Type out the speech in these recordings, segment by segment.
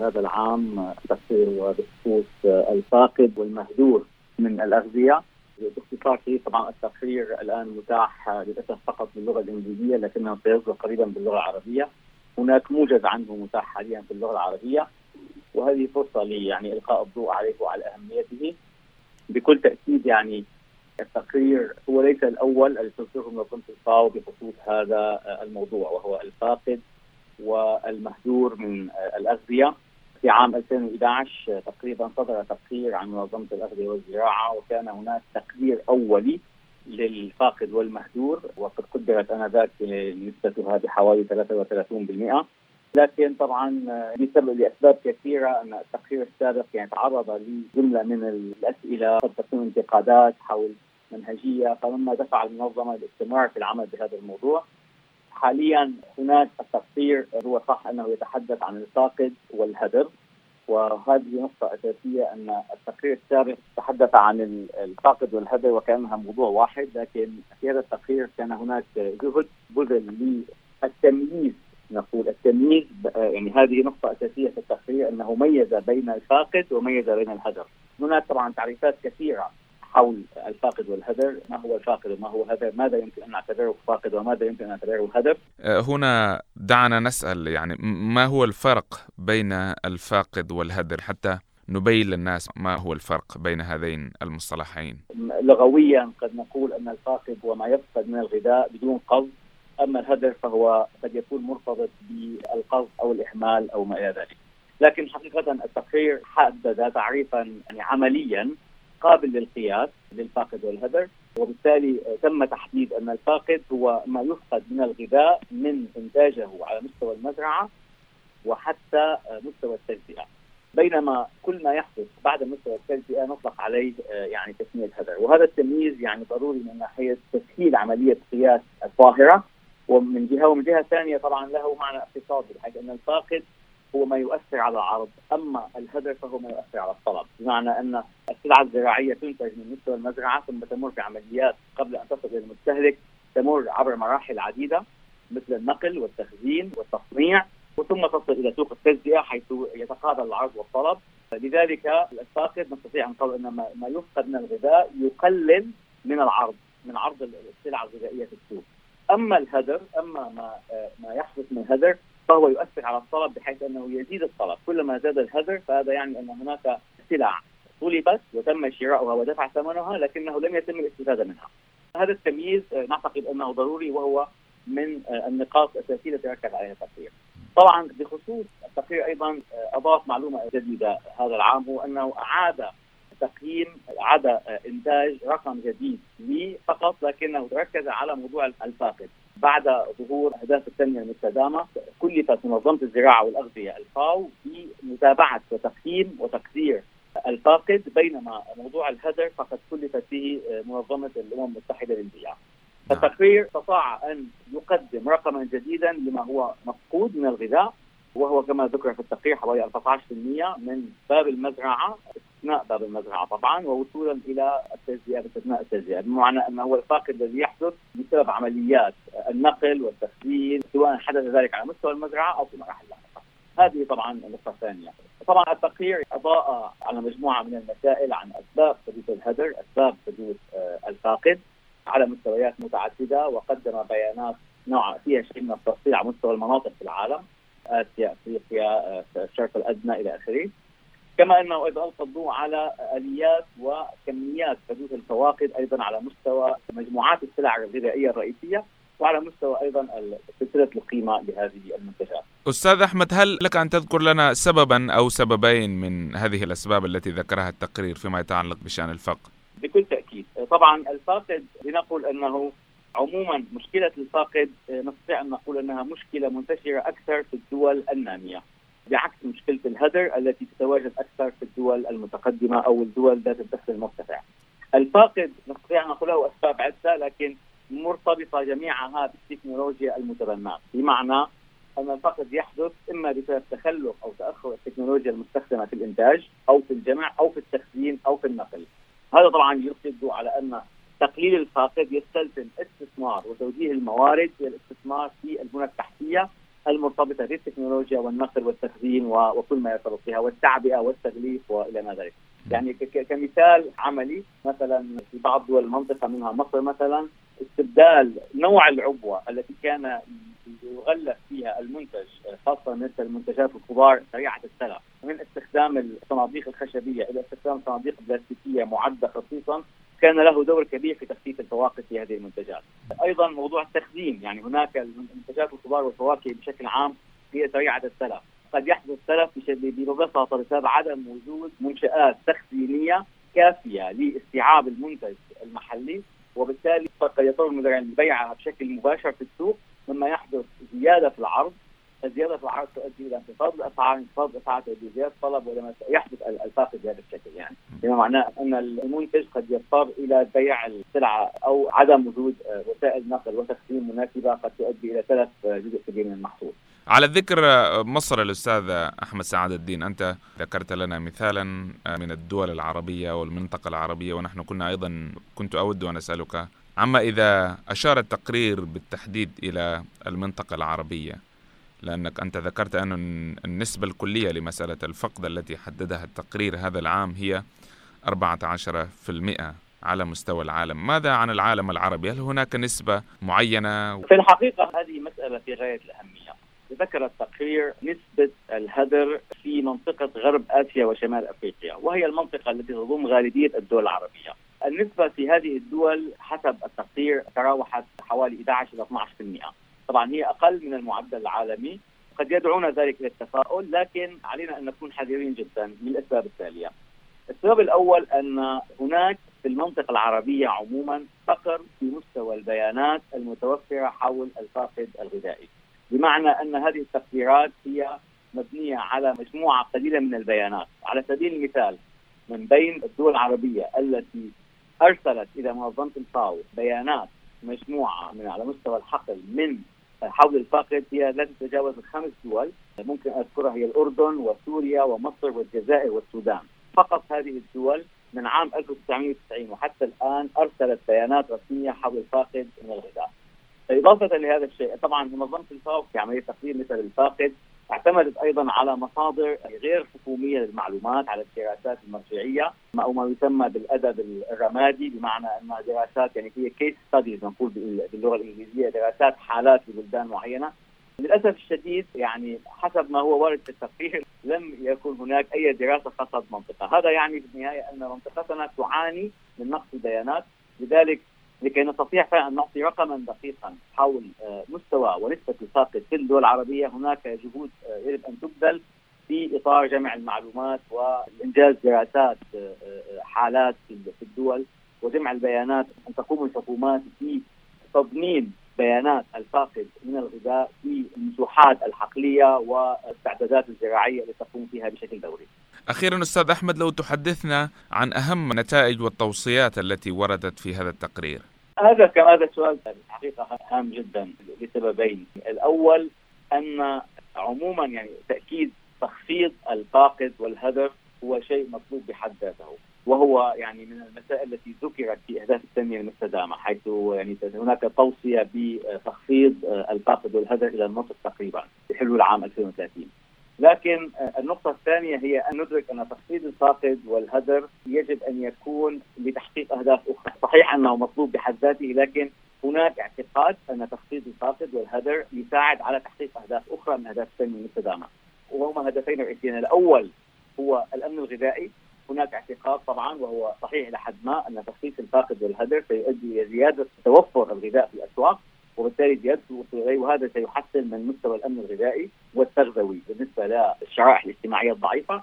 هذا العام تقرير بخصوص الفاقد والمهدور من الأغذية. باختصار شديد طبعا التقرير الآن متاح للأسف فقط باللغة الإنجليزية لكنه سيصدر قريبا باللغة العربية. هناك موجز عنه متاح حاليا في اللغة العربية وهذه فرصة لي يعني إلقاء الضوء عليه وعلى أهميته. بكل تأكيد يعني التقرير هو ليس الأول الذي تصدره منظمه الفاو بخصوص هذا الموضوع وهو الفاقد والمهدور من الأغذية. في عام 2011 تقريبا صدر تقرير عن منظمة الاغذيه والزراعة وكان هناك تقرير أولي للفاقد والمهدور وقد قدرت آنذاك نسبتها بحوالي 33% لكن طبعا بسبب لأسباب كثيرة أن التقرير السابق يعني تعرض لجملة من الأسئلة قد تكون انتقادات حول منهجية فمما دفع المنظمة للاستمرار في العمل بهذا الموضوع حاليا هناك التقصير هو صح أنه يتحدث عن الفاقد والهدر وهذه نقطة أساسية أن التقرير السابق تحدث عن الفاقد والهدر وكأنها موضوع واحد لكن في هذا التقرير كان هناك جهد بذل للتمييز نقول التمييز يعني هذه نقطة أساسية في التقرير أنه ميز بين الفاقد وميز بين الهدر. هناك طبعا تعريفات كثيرة حول الفاقد والهدر ما هو الفاقد وما هو هدر ماذا يمكن أن نعتبره فاقد وماذا يمكن أن نعتبره هدر؟ هنا دعنا نسأل يعني ما هو الفرق بين الفاقد والهدر؟ حتى نبين للناس ما هو الفرق بين هذين المصطلحين. لغويا قد نقول أن الفاقد هو ما يفقد من الغذاء بدون قصد أما الهدر فهو قد يكون مرتبط بالقصد أو الإهمال أو ما إلى ذلك. لكن حقيقة التقرير حدد تعريفا يعني عمليا قابل للقياس للفاقد والهدر وبالتالي تم تحديد أن الفاقد هو ما يفقد من الغذاء من إنتاجه على مستوى المزرعة وحتى مستوى التجزئة. بينما كل ما يحدث بعد مستوى التجزئة نطلق عليه يعني تسمية هدر. وهذا التمييز يعني ضروري من ناحية تسهيل عملية قياس الظاهرة. ومن جهة ومن جهة ثانية طبعا له معنى اقتصادي بحيث أن الفاقد هو ما يؤثر على العرض. أما الهدر فهو ما يؤثر على الطلب. بمعنى أن السلعه الزراعيه تنتج من مستوى المزرعة ثم تمر في عمليات قبل أن تصل إلى المستهلك. تمر عبر مراحل عديدة مثل النقل والتخزين والتصنيع وثم تصل إلى سوق التجزئة حيث يتقابل العرض والطلب. لذلك الفاقد نستطيع أن نقول أن ما يفقد من الغذاء يقلل من العرض من عرض السلع الغذائية في السوق. أما الهدر أما ما ما يحدث من هدر فهو يؤثر على الطلب بحيث أنه يزيد الطلب، كلما زاد الهدر فهذا يعني أن هناك سلع طلبت وتم شراؤها ودفع ثمنها لكنه لم يتم الاستفادة منها. هذا التمييز نعتقد أنه ضروري وهو من النقاط الأساسية التي ركز عليها التقرير. طبعا بخصوص التقرير أيضا أضاف معلومة جديدة هذا العام هو أنه أعاد تقييم عدا إنتاج رقم جديد لي فقط لكنه ركز على موضوع الفاقد بعد ظهور أهداف التنمية المستدامة كلفت منظمة الزراعة والأغذية الفاو بمتابعة وتقييم وتقدير الفاقد بينما موضوع الهدر فقد كلفت به منظمة الأمم المتحدة للبيئه. التقرير استطاع أن يقدم رقما جديدا لما هو مفقود من الغذاء وهو كما ذكر في التقرير حوالي 14% من باب المزرعة استثناء باب المزرعة طبعا ووصولا إلى التجزئة باستثناء التجزئة بمعنى أنه هو الفاقد الذي يحدث بسبب عمليات النقل والتخزين سواء حدث ذلك على مستوى المزرعة أو في مراحل لاحقة. هذه طبعا النقطة الثانية. طبعا التقرير أضاء على مجموعة من المسائل عن أسباب حدوث الهدر، أسباب حدوث الفاقد على مستويات متعددة وقدم بيانات نوعا فيها شيء من التفصيل على مستوى المناطق في العالم آسيا أفريقيا الشرق الأدنى إلى آخره. كما أنه أيضا ألقى الضوء على آليات وكميات حدوث الفواقد أيضا على مستوى مجموعات السلع الغذائية الرئيسية وعلى مستوى أيضا سلسله القيمة لهذه المنتجات. أستاذ أحمد هل لك أن تذكر لنا سببا أو سببين من هذه الأسباب التي ذكرها التقرير فيما يتعلق بشأن الفقر؟ بكل تأكيد، طبعا الفاقد لنقل أنه عموما مشكلة الفاقد نستطيع أن نقول أنها مشكلة منتشرة أكثر في الدول النامية. بعكس مشكلة الهدر التي تتواجد أكثر في الدول المتقدمة أو الدول ذات الدخل المرتفع. الفاقد نستطيع ان نقول له اسباب عده لكن جميعها بالتكنولوجيا المتبناة، بمعنى أن الفقد يحدث إما بسبب تخلف أو تأخر التكنولوجيا المستخدمة في الإنتاج أو في الجمع أو في التخزين أو في النقل. هذا طبعا الضوء على أن تقليل الفاقد يستلزم استثمار وتوجيه الموارد إلى الاستثمار في البنى التحتية المرتبطة بالتكنولوجيا والنقل والتخزين وكل ما يرتبط بها والتعبئة والتغليف وإلى ما ذلك. يعني كمثال عملي مثلا في بعض دول المنطقة منها مصر مثلا استبدال نوع العبوة التي كان يغلف فيها المنتج خاصة مثل المنتجات الخضار سريعة السلع من استخدام الصناديق الخشبية إلى استخدام صناديق بلاستيكية معدة خصيصا كان له دور كبير في تخفيف الفواقد في هذه المنتجات. أيضا موضوع التخزين يعني هناك المنتجات الخضار والفواكه بشكل عام هي سريعة السلع. قد يحدث تلف ببساطة بسبب عدم وجود منشآت تخزينية كافية لإستيعاب المنتج المحلي وبالتالي قد يضطر المزارعين لبيعها بشكل مباشر في السوق مما يحدث زيادة في العرض. الزياده في العرض تؤدي إلى انخفاض الأسعار، انخفاض الاسعار تؤدي إلى زيادة الطلب ولما يحدث الفاقد بهذا الشكل يعني، بما معناه أن المنتج قد يضطر إلى بيع السلعة أو عدم وجود وسائل نقل وتخزين مناسبة قد تؤدي إلى تلف جزء كبير من المحصول. على ذكر مصر الأستاذ أحمد سعاد الدين أنت ذكرت لنا مثالا من الدول العربية والمنطقة العربية ونحن كنا أيضا كنت أود أن أسألك عما إذا أشار التقرير بالتحديد إلى المنطقة العربية لأنك أنت ذكرت أن النسبة الكلية لمسألة الفقد التي حددها التقرير هذا العام هي 14% على مستوى العالم. ماذا عن العالم العربي؟ هل هناك نسبة معينة؟ في الحقيقة هذه مسألة في غاية الأهمية. ذكر التقرير نسبة الهدر في منطقة غرب آسيا وشمال أفريقيا وهي المنطقة التي تضم غالبية الدول العربية النسبة في هذه الدول حسب التقرير تراوحت حوالي 11 إلى 12% طبعا هي أقل من المعدل العالمي قد يدعونا ذلك إلى التفاؤل لكن علينا أن نكون حذرين جدا للاسباب التالية. السبب الأول أن هناك في المنطقة العربية عموما فقر في مستوى البيانات المتوفرة حول الفاقد الغذائي. بمعنى أن هذه التقديرات هي مبنية على مجموعة قليلة من البيانات، على سبيل المثال من بين الدول العربية التي أرسلت إلى منظمة الفاو بيانات مجموعة من على مستوى الحقل من حول الفاقد هي لا تتجاوز الخمس دول. ممكن أذكرها هي الأردن وسوريا ومصر والجزائر والسودان. فقط هذه الدول من عام 1990 وحتى الآن أرسلت بيانات رسمية حول الفاقد من الغذاء. إضافة لهذا الشيء طبعا منظمة الفاو في عملية تقدير مثل الفاقد اعتمدت أيضا على مصادر غير حكومية للمعلومات على الدراسات المرجعية أو ما يسمى بالأدب الرمادي بمعنى انها دراسات يعني هي case studies نقول باللغة الإنجليزية دراسات حالات لبلدان معينة. للأسف الشديد يعني حسب ما هو وارد في التقرير لم يكن هناك أي دراسة خاصة بمنطقة، هذا يعني في النهاية أن منطقتنا تعاني من نقص البيانات، لذلك لكي نستطيع فعلا أن نعطي رقما دقيقا حول مستوى ونسبة الفاقد في الدول العربية هناك جهود يجب أن تبذل في إطار جمع المعلومات وإنجاز دراسات حالات في الدول وجمع البيانات أن تقوم الحكومات في تضمين بيانات الفاقد من الغذاء في المسوحات الحقلية والاستعدادات الزراعية اللي تقوم فيها بشكل دوري. أخيرا أستاذ أحمد لو تحدثنا عن أهم النتائج والتوصيات التي وردت في هذا التقرير. هذا كان هذا سؤال الحقيقة هام جدا لسببين، الأول أن عموما يعني تأكيد تخفيض الفاقد والهدر هو شيء مطلوب بحد ذاته. وهو يعني من المسائل التي ذكرت في أهداف التنمية المستدامة حيث يعني هناك توصية بتخفيض الفاقد والهدر إلى النصف تقريبا بحلول عام 2030 لكن النقطة الثانية هي أن ندرك أن تخفيض الفاقد والهدر يجب أن يكون لتحقيق أهداف أخرى. صحيح أنه مطلوب بحد ذاته لكن هناك اعتقاد أن تخفيض الفاقد والهدر يساعد على تحقيق أهداف أخرى من أهداف التنمية المستدامة وهما هدفين رئيسيين. الأول هو الأمن الغذائي. هناك اعتقاد طبعا وهو صحيح إلى حد ما أن تخفيف الفاقد والهدر سيؤدي إلى زيادة توفر الغذاء في الأسواق. وبالتالي زيادته وهذا سيحسن من مستوى الأمن الغذائي والتغذوي بالنسبة للشرائح الاجتماعية الضعيفة.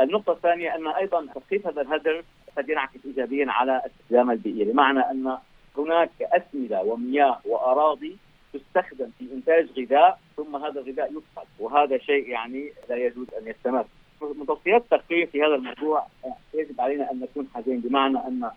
النقطة الثانية أن أيضا تخفيف هذا الهدر قد ينعكس ايجابيا على الاستدامه البيئيه بمعنى أن هناك اسمده ومياه وأراضي تستخدم في إنتاج غذاء ثم هذا الغذاء يفقد وهذا شيء يعني لا يجوز أن يستمر من توصيات التقرير في هذا الموضوع يجب علينا أن نكون حذرين بمعنى أن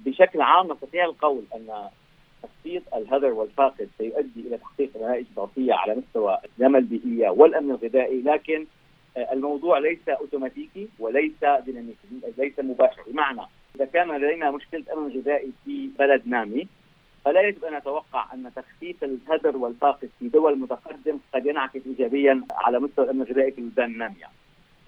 بشكل عام نستطيع القول أن تخفيض الهدر والفاقد سيؤدي إلى تحقيق نتائج اضافيه على مستوى السلامه البيئية والأمن الغذائي لكن الموضوع ليس أوتوماتيكي وليس ديناميكي ليس مباشر بمعنى إذا كان لدينا مشكلة أمن غذائي في بلد نامي فلا يجب أن نتوقع أن تخفيف الهدر والفاقد في دول متقدم قد ينعكس ايجابيا على مستوى الأمن الغذائي في البلدان النامية.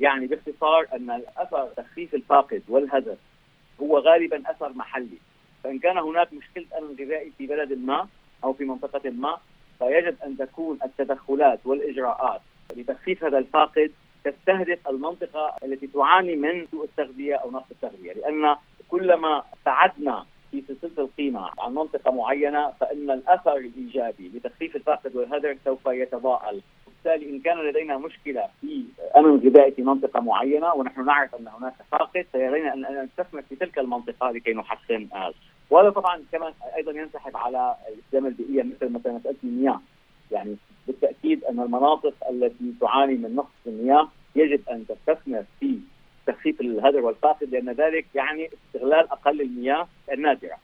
يعني باختصار أن اثر تخفيف الفاقد والهدر هو غالبا أثر محلي، فإن كان هناك مشكلة امن غذائي في بلد ما أو في منطقة ما فيجب أن تكون التدخلات والإجراءات. لتخفيف هذا الفاقد تستهدف المنطقة التي تعاني من سوء التغذية أو نقص التغذية، لأن كلما ابتعدنا في سلسلة القيمة عن منطقة معينة فإن الأثر الإيجابي لتخفيف الفاقد والهدر سوف يتضاءل. وبالتالي إن كان لدينا مشكلة في أمن غذائي في منطقة معينة ونحن نعرف أن هناك فاقد سيرينا ان نستثمر في تلك المنطقة لكي نحسن هذا وهذا طبعا كمان أيضا ينسحب على الاستدامه البيئية مثل مثلا مساله المياه يعني بالتأكيد أن المناطق التي تعاني من نقص المياه يجب أن تستثمر في تخفيف الهدر والفاقد لأن ذلك يعني استغلال أقل المياه النادرة.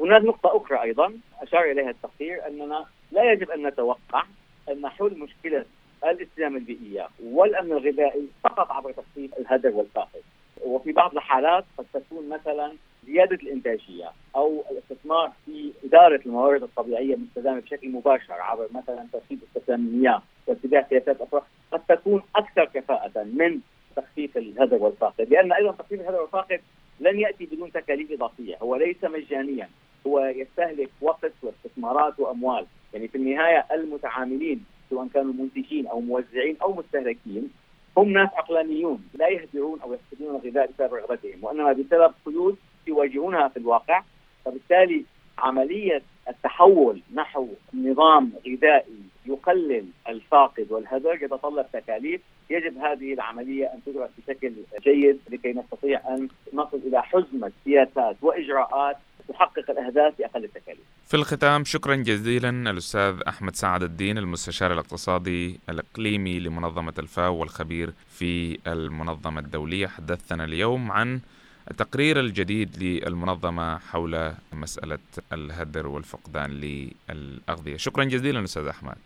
هناك نقطة أخرى أيضا أشار إليها التقرير أننا لا يجب أن نتوقع أن حل مشكلة الاستدامه البيئية والأمن الغذائي فقط عبر تخفيف الهدر والفاقد. وفي بعض الحالات قد تكون مثلا زيادة الإنتاجية أو الاستثمار في إدارة الموارد الطبيعية المستدامه بشكل مباشر عبر مثلا ترشيد استخدام المياه واتباع سياسات أخرى قد تكون أكثر كفاءة من تخفيف الهدر والفاقد لأن أيضا تخفيف الهدر والفاقد لن يأتي بدون تكاليف إضافية هو ليس مجانيا هو يستهلك وقت واستثمارات وأموال يعني في النهاية المتعاملين سواء كانوا منتجين أو موزعين أو مستهلكين هم ناس عقلانيون لا يهدرون أو يفقدون الغذاء بسبب رغبتهم وإنما بسبب قيود يواجهونها في الواقع فبالتالي عملية التحول نحو نظام غذائي يقلل الفاقد والهدر يتطلب تكاليف يجب هذه العملية أن تدرس بشكل جيد لكي نستطيع أن نصل إلى حزمة سياسات وإجراءات تحقق الأهداف بأقل التكاليف. في الختام شكرا جزيلا الأستاذ أحمد سعد الدين المستشار الاقتصادي الإقليمي لمنظمة الفاو والخبير في المنظمة الدولية. حدثنا اليوم عن التقرير الجديد للمنظمة حول مسألة الهدر والفقدان للأغذية. شكرا جزيلا أستاذ أحمد.